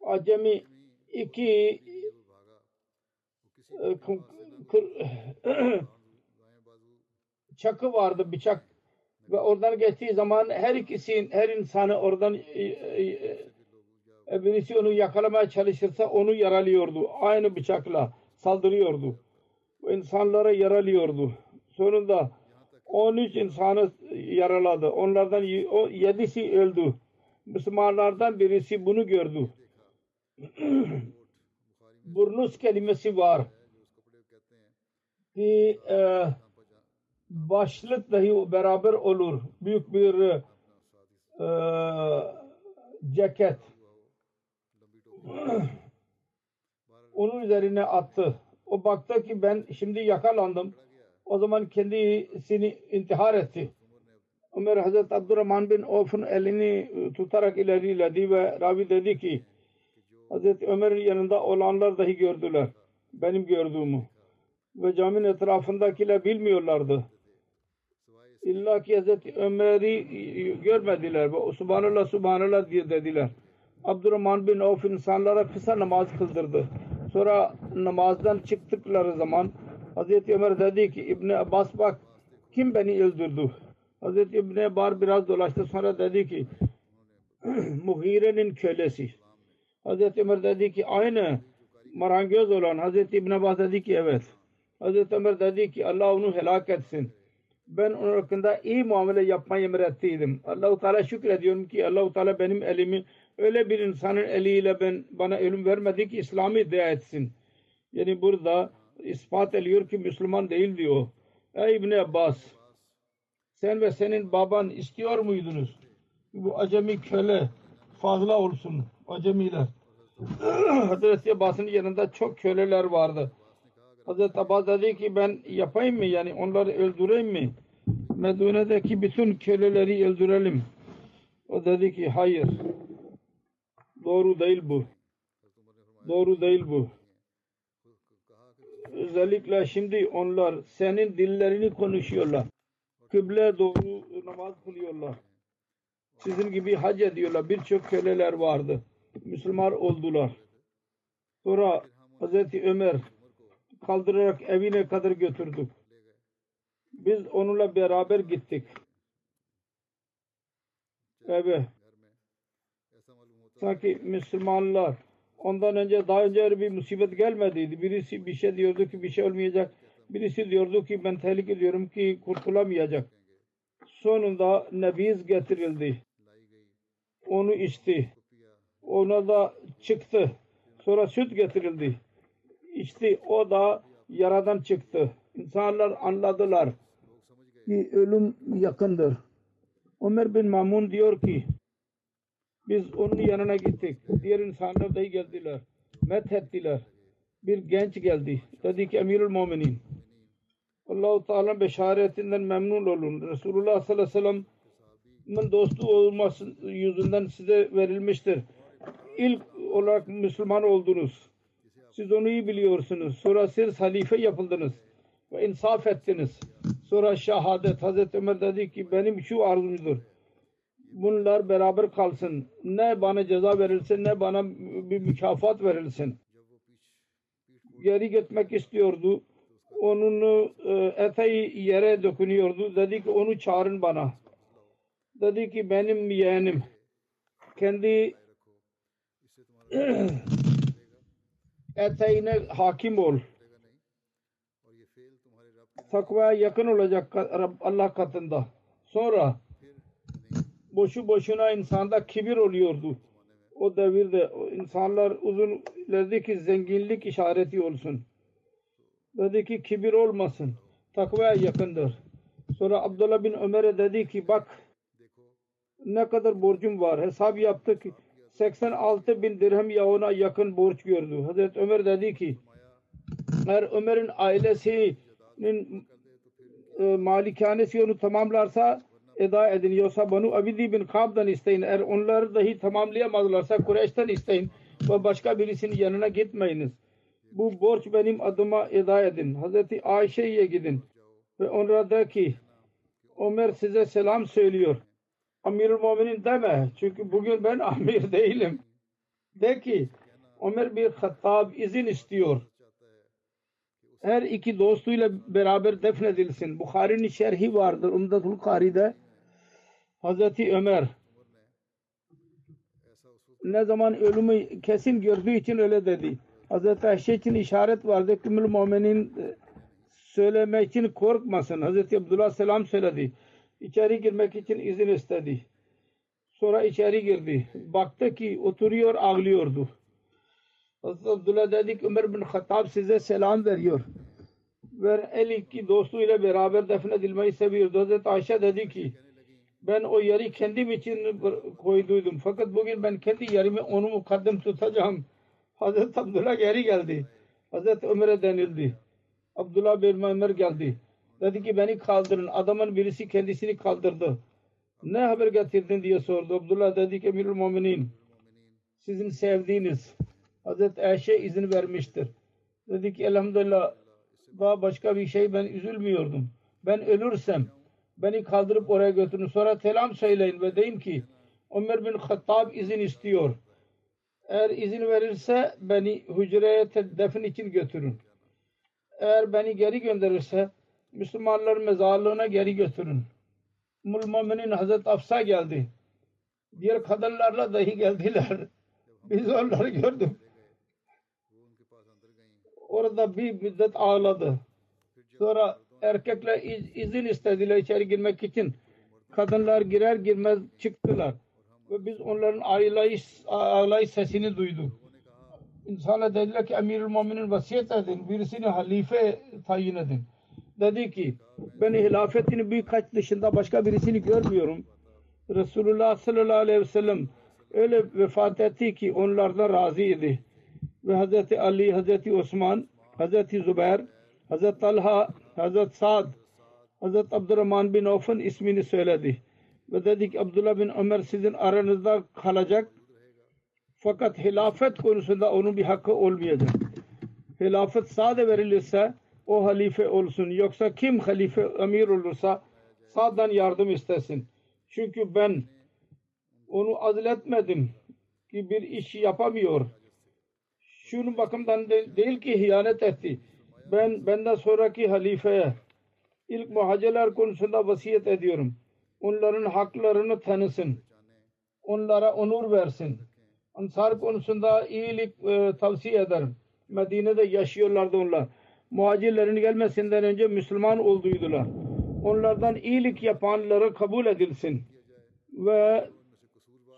Acemi iki e, <coughs> çakı vardı bıçak ve oradan geçtiği zaman her ikisinin her insanı oradan e, e, birisi onu yakalamaya çalışırsa onu yaralıyordu. Aynı bıçakla saldırıyordu insanlara yaralıyordu. Sonunda 13 insanı yaraladı. Onlardan 7'si öldü. Müslümanlardan birisi bunu gördü. <clears throat> Burnus kelimesi var. Ki e, başlık dahi beraber olur. Büyük bir e, ceket. <clears throat> Onun üzerine attı. O baktı ki ben şimdi yakalandım. O zaman kendisini intihar etti. Ömer Hazreti Abdurrahman bin Avf'ın elini tutarak ileriledi ve ravi dedi ki Hazreti Ömer'in yanında olanlar dahi gördüler. Benim gördüğümü. Ve caminin etrafındakiler bilmiyorlardı. İlla ki Hazreti Ömer'i görmediler ve Subhanallah Subhanallah diye dediler. Abdurrahman bin Avf insanlara kısa namaz kıldırdı. Sonra namazdan çıktıkları zaman Hazreti Ömer dedi ki İbn Abbas bak kim beni öldürdü? Hazreti İbn Abbas biraz dolaştı sonra dedi ki <clears throat> Muhire'nin kölesi. Hazreti Ömer dedi ki aynı marangöz olan Hazreti İbn Abbas dedi ki evet. Hazreti Ömer dedi ki Allah onu helak etsin. Ben onun hakkında iyi muamele yapmayı emrettiydim. Allah-u Teala şükrediyorum ki Allah-u Teala benim elimi öyle bir insanın eliyle ben bana ölüm vermedi ki İslam'ı iddia etsin. Yani burada ispat ediyor ki Müslüman değil diyor. Ey İbni Abbas sen ve senin baban istiyor muydunuz? Bu acemi köle fazla olsun. Acemiler. <clears throat> Hazreti Abbas'ın yanında çok köleler vardı. Hazreti Abbas dedi ki ben yapayım mı yani onları öldüreyim mi? Medine'deki bütün köleleri öldürelim. O dedi ki hayır. Doğru değil bu. Doğru değil bu. Özellikle şimdi onlar senin dillerini konuşuyorlar. Kıble doğru namaz kılıyorlar. Sizin gibi hac ediyorlar. Birçok köleler vardı. Müslüman oldular. Sonra Hazreti Ömer kaldırarak evine kadar götürdük. Biz onunla beraber gittik. Evet. Sanki Müslümanlar ondan önce daha önce bir musibet gelmediydi. Birisi bir şey diyordu ki bir şey olmayacak. Birisi diyordu ki ben tehlike ediyorum ki kurtulamayacak. Sonunda nebiz getirildi. Onu içti. Ona da çıktı. Sonra süt getirildi. İçti. O da yaradan çıktı. İnsanlar anladılar ki ölüm yakındır. Ömer bin Mamun diyor ki biz onun yanına gittik. Diğer insanlar da geldiler. Methettiler. Bir genç geldi. Dedi ki Emirül Muminin Allah-u Teala beşaretinden memnun olun. Resulullah sallallahu aleyhi ve sellem'in dostu olması yüzünden size verilmiştir. İlk olarak Müslüman oldunuz. Siz onu iyi biliyorsunuz. Sonra siz halife yapıldınız ve insaf ettiniz. Sonra şehadet. Hazreti Ömer dedi ki benim şu arzumdur. Bunlar beraber kalsın. Ne bana ceza verilsin ne bana bir mükafat verilsin. Geri gitmek istiyordu. Onun e, eteği yere dokunuyordu. Dedi ki onu çağırın bana. Dedi ki benim yeğenim. Kendi eteğine hakim ol. Takvaya yakın olacak Allah katında. Sonra boşu boşuna insanda kibir oluyordu. O devirde insanlar uzun dedi ki zenginlik işareti olsun. Dedi ki kibir olmasın. Takvaya yakındır. Sonra Abdullah bin Ömer'e dedi ki bak ne kadar borcum var. Hesap yaptık. 86 bin dirhem ya yakın borç gördü. Hazreti Ömer dedi ki eğer Ömer'in ailesinin e, malikanesi onu tamamlarsa eda edin. Yoksa Banu Abidi bin Kab'dan isteyin. Eğer onları dahi tamamlayamazlarsa Kureyş'ten isteyin. Ve başka birisinin yanına gitmeyiniz. Bu borç benim adıma eda edin. Hazreti Ayşe'ye gidin. Ve onlara de ki Ömer size selam söylüyor. Amirul Muminin deme. Çünkü bugün ben <laughs> amir değilim. De ki Ömer bir Hattab izin istiyor. Her iki dostuyla beraber defnedilsin. Bukhari'nin şerhi vardır. Umdatul Kari'de Hazreti Ömer ne zaman ölümü kesin gördüğü için öyle dedi. Hazreti Ayşe için işaret vardı. Kümül Mu'minin e, söylemek için korkmasın. Hazreti Abdullah selam söyledi. İçeri girmek için izin istedi. Sonra içeri girdi. Baktı ki oturuyor ağlıyordu. Hazreti Abdullah dedi ki Ömer bin Hattab size selam veriyor. Ve el iki dostuyla beraber defnedilmeyi seviyordu. Hazreti Ayşe dedi ki ben o yeri kendim için koyduydum. Fakat bugün ben kendi yerimi onu mukaddim tutacağım. Hazreti Abdullah geri geldi. Hazreti Ömer'e denildi. Abdullah bin Ömer geldi. Dedi ki beni kaldırın. Adamın birisi kendisini kaldırdı. Ne haber getirdin diye sordu. Abdullah dedi ki Emirül Muminin sizin sevdiğiniz Hazreti Ayşe izin vermiştir. Dedi ki elhamdülillah daha başka bir şey ben üzülmüyordum. Ben ölürsem beni kaldırıp oraya götürün. Sonra selam söyleyin ve deyin ki Ömer bin Hattab izin istiyor. Eğer izin verirse beni hücreye defin için götürün. Eğer beni geri gönderirse Müslümanların mezarlığına geri götürün. Mulmuminin Hazreti Afsa geldi. Diğer kadınlarla dahi geldiler. <laughs> Biz onları gördük. Orada bir müddet ağladı. Sonra erkekler iz, izin istediler içeri girmek için. Kadınlar girer girmez çıktılar. Ve biz onların ağlayış, ağlayış sesini duyduk. İnsanlar dediler ki Emirül Muminin vasiyet edin. Birisini halife tayin edin. Dedi ki ben hilafetini birkaç dışında başka birisini görmüyorum. Resulullah sallallahu aleyhi ve sellem öyle vefat etti ki onlardan razıydı. Ve Hazreti Ali, Hazreti Osman, Hazreti Zübeyir, Hazreti Talha, Hazreti Sa'd, Hazreti Abdurrahman bin Avf'ın ismini söyledi. Ve dedi ki Abdullah bin Ömer sizin aranızda kalacak. Fakat hilafet konusunda onun bir hakkı olmayacak. Hilafet sade verilirse o halife olsun. Yoksa kim halife emir olursa sağdan yardım istesin. Çünkü ben onu azletmedim ki bir iş yapamıyor. Şunun bakımdan de, değil ki hiyanet etti. Ben benden sonraki halifeye ilk muhacirler konusunda vasiyet ediyorum. Onların haklarını tanısın. Onlara onur versin. Ansar konusunda iyilik e, tavsiye ederim. Medine'de yaşıyorlardı onlar. Muhacirlerin gelmesinden önce Müslüman olduydular. Onlardan iyilik yapanları kabul edilsin. Ve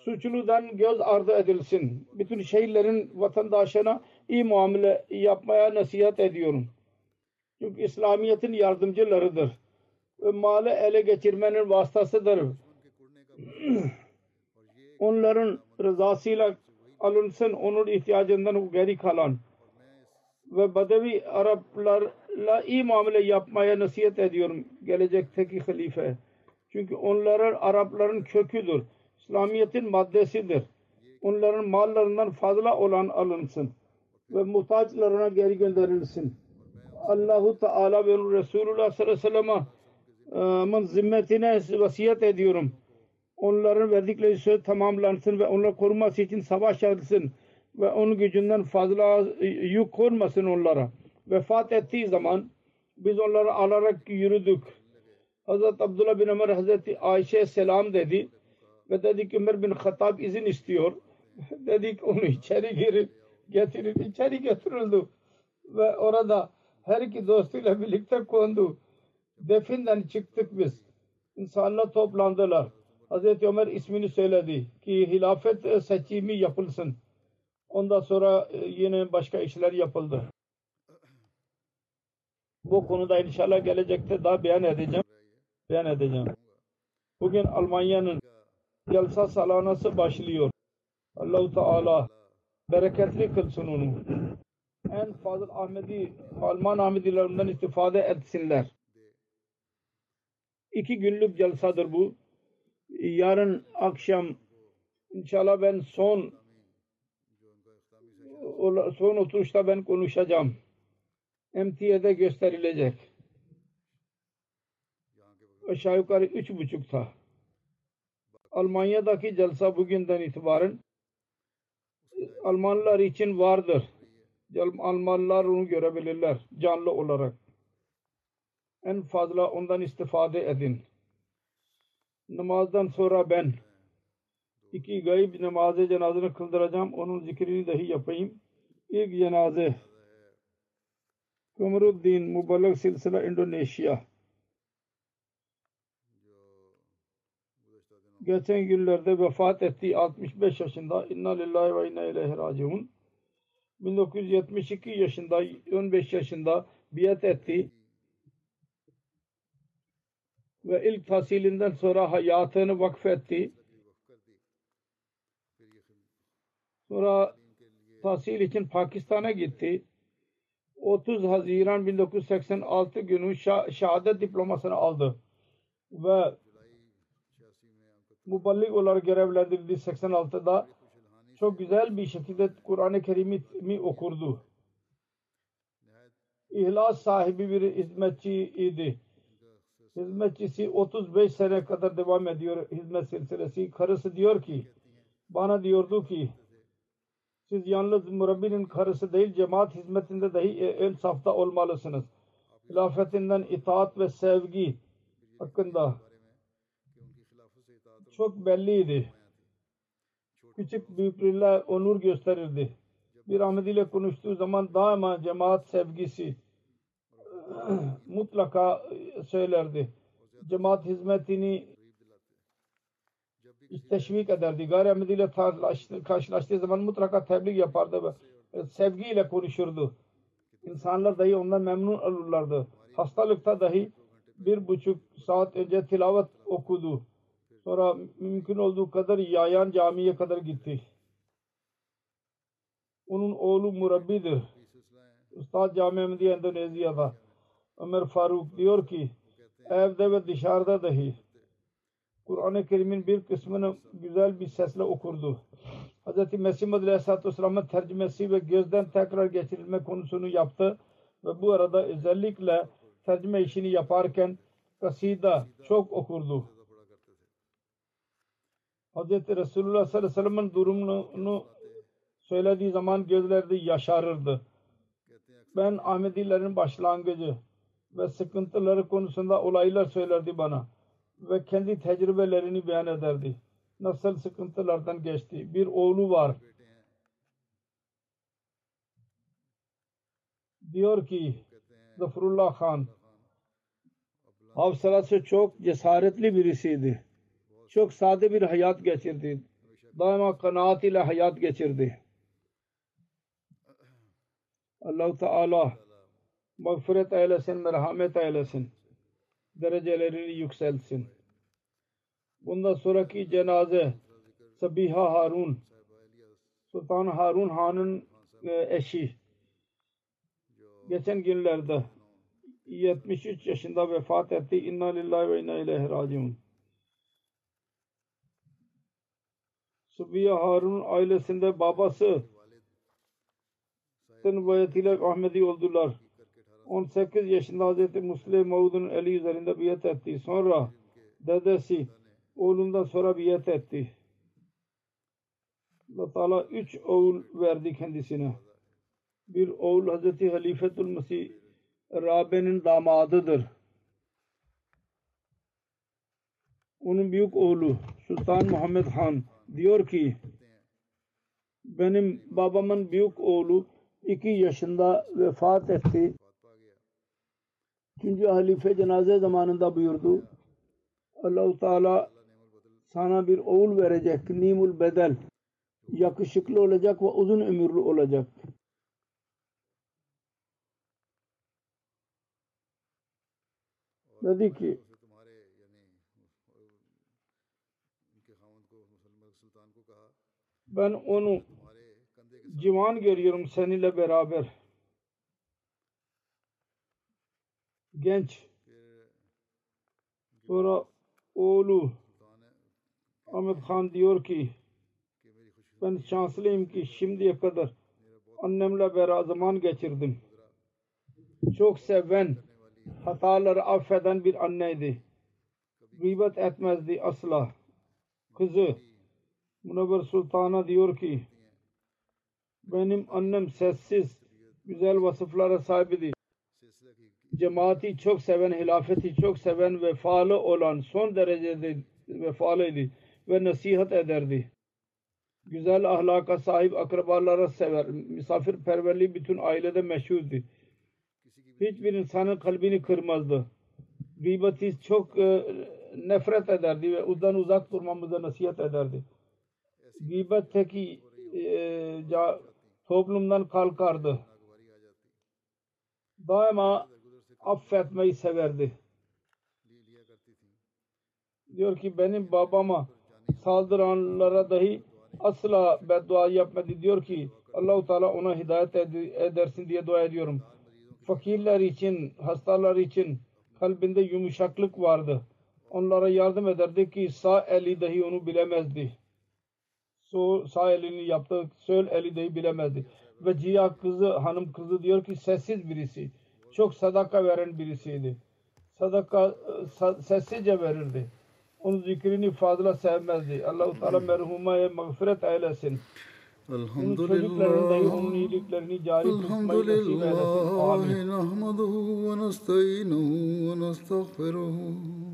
suçludan göz ardı edilsin. Bütün şehirlerin vatandaşına iyi muamele yapmaya nasihat ediyorum. Çünkü İslamiyet'in yardımcılarıdır. Ve malı ele geçirmenin vasıtasıdır. <clears throat> Onların rızasıyla alınsın, onun ihtiyacından geri kalan ve Bedevi Araplarla iyi muamele yapmaya nasihat ediyorum gelecekteki halife. Çünkü onların Arapların köküdür. İslamiyet'in maddesidir. Onların mallarından fazla olan alınsın ve muhtaçlarına geri gönderilsin. Allahu Teala ve Resulullah sallallahu aleyhi ve sellem'in zimmetine vasiyet ediyorum. Onların verdikleri söz tamamlansın ve onları koruması için savaş yapılsın ve onun gücünden fazla yük konmasın onlara. Vefat ettiği zaman biz onları alarak yürüdük. Hazreti Abdullah bin Ömer Hazreti Ayşe selam dedi ve dedi ki Ömer bin Hattab izin istiyor. <laughs> dedik onu içeri girip getirin. içeri götürüldü ve orada her iki dostuyla birlikte kondu. Definden çıktık biz. İnsanlar toplandılar. Hazreti Ömer ismini söyledi ki hilafet seçimi yapılsın. Ondan sonra yine başka işler yapıldı. Bu konuda inşallah gelecekte daha beyan edeceğim. Beyan edeceğim. Bugün Almanya'nın Gelsa salanası başlıyor. Allahu Teala bereketli kılsın onu. En fazla Ahmedi, Alman Ahmedilerinden istifade etsinler. İki günlük celsadır bu. Yarın akşam inşallah ben son son oturuşta ben konuşacağım. MTA'de gösterilecek. Aşağı yukarı üç buçukta. Almanya'daki celsa bugünden itibaren Almanlar için vardır. Almanlar onu görebilirler canlı olarak. En fazla ondan istifade edin. Namazdan sonra ben iki gayb namazı cenazını kıldıracağım. Onun zikrini dahi yapayım. İlk cenaze Kamaruddin Mubalak Silsila Endonezya geçen günlerde vefat etti 65 yaşında. İnna lillahi ve inna ileyhi raciun. 1972 yaşında 15 yaşında biat etti ve ilk tahsilinden sonra hayatını vakfetti. Sonra tahsil için Pakistan'a gitti. 30 Haziran 1986 günü şehadet diplomasını aldı ve muballik olarak görevlendirildi 86'da çok güzel bir şekilde Kur'an-ı Kerim'i okurdu. İhlas sahibi bir hizmetçi idi. Hizmetçisi 35 sene kadar devam ediyor hizmet silsilesi. Karısı diyor ki bana diyordu ki siz yalnız murabbinin karısı değil cemaat hizmetinde dahi ön safta olmalısınız. Hilafetinden itaat ve sevgi hakkında çok belliydi. Küçük büyüklerle onur gösterirdi. Bir Ahmedi ile konuştuğu zaman daima cemaat sevgisi <clears throat> mutlaka söylerdi. Cemaat hizmetini teşvik ederdi. Gayri Ahmedi ile karşılaştığı zaman mutlaka tebliğ yapardı ve sevgiyle konuşurdu. İnsanlar dahi ondan memnun olurlardı. Hastalıkta dahi bir buçuk saat önce tilavet okudu. Sonra mümkün olduğu kadar yayan camiye kadar gitti. Onun oğlu murabbidir. Ustad Cami Ahmediye Endonezya'da. Ömer Faruk diyor ki evde ve dışarıda dahi Kur'an-ı Kerim'in bir kısmını güzel bir sesle okurdu. Hz. Mesih Madri Aleyhisselatü Vesselam'ın tercümesi ve gözden tekrar geçirilme konusunu yaptı ve bu arada özellikle tercüme işini yaparken kasida çok okurdu. Hz. Resulullah sallallahu aleyhi ve sellem'in durumunu söylediği zaman gözlerde yaşarırdı. Ben Ahmedilerin başlangıcı ve sıkıntıları konusunda olaylar söylerdi bana ve kendi tecrübelerini beyan ederdi. Nasıl sıkıntılardan geçti. Bir oğlu var. Diyor ki Zafarullah Khan hafsalası çok cesaretli birisiydi. Çok sade bir hayat geçirdi. Daima kanaat ile hayat geçirdi. allah Teala mağfiret eylesin, merhamet eylesin. Derecelerini yükselsin. Bundan sonraki cenaze Sabiha Harun Sultan Harun Han'ın eşi geçen günlerde 73 yaşında vefat etti. İnna lillahi ve inna ileyhi raciun. Sabiha Harun ailesinde babası bayetiyle Ahmedi oldular. 18 yaşında Hz. Musleh Maud'un eli üzerinde biat etti. Sonra dedesi oğlundan sonra biat etti. Allah Teala üç oğul verdi kendisine. Bir oğul Hz. Halifetul Mesih Rabe'nin damadıdır. Onun büyük oğlu Sultan Muhammed Han diyor ki benim babamın büyük oğlu iki yaşında vefat etti. Üçüncü halife cenaze zamanında buyurdu. Allah-u Teala sana bir oğul verecek. Nimul bedel. Yakışıklı olacak ve uzun ömürlü olacak. Dedi ki ben onu civan görüyorum seninle beraber. Genç. Sonra oğlu Ahmet Khan diyor ki ben şanslıyım ki şimdiye kadar annemle beraber zaman geçirdim. Çok seven, hataları affeden bir anneydi. Gıybet etmezdi asla. Kızı Münevver Sultan'a diyor ki benim annem sessiz güzel vasıflara sahibiydi. Cemaati çok seven, hilafeti çok seven, vefalı olan son derecede vefalıydı ve nasihat ederdi. Güzel ahlaka sahip akrabalara sever. Misafirperverliği bütün ailede meşhurdu. Hiçbir insanın kalbini kırmazdı. Gıybeti çok e, nefret ederdi ve uzdan uzak durmamıza nasihat ederdi gıybetteki e, toplumdan kalkardı. Daima affetmeyi severdi. Diyor ki benim babama saldıranlara dahi asla beddua yapmadı. Diyor ki Allahu Teala ona hidayet edersin diye dua ediyorum. Fakirler için, hastalar için kalbinde yumuşaklık vardı. Onlara yardım ederdi ki sağ eli dahi onu bilemezdi sol sağ elini yaptı. Sol eli de bilemezdi. Ve Ciya kızı, hanım kızı diyor ki sessiz birisi. Çok sadaka veren birisiydi. Sadaka sessizce verirdi. Onun zikrini fazla sevmezdi. Allah-u Teala merhumaya mağfiret eylesin. Elhamdülillah. Elhamdülillah. Nahmaduhu ve nesta'inuhu.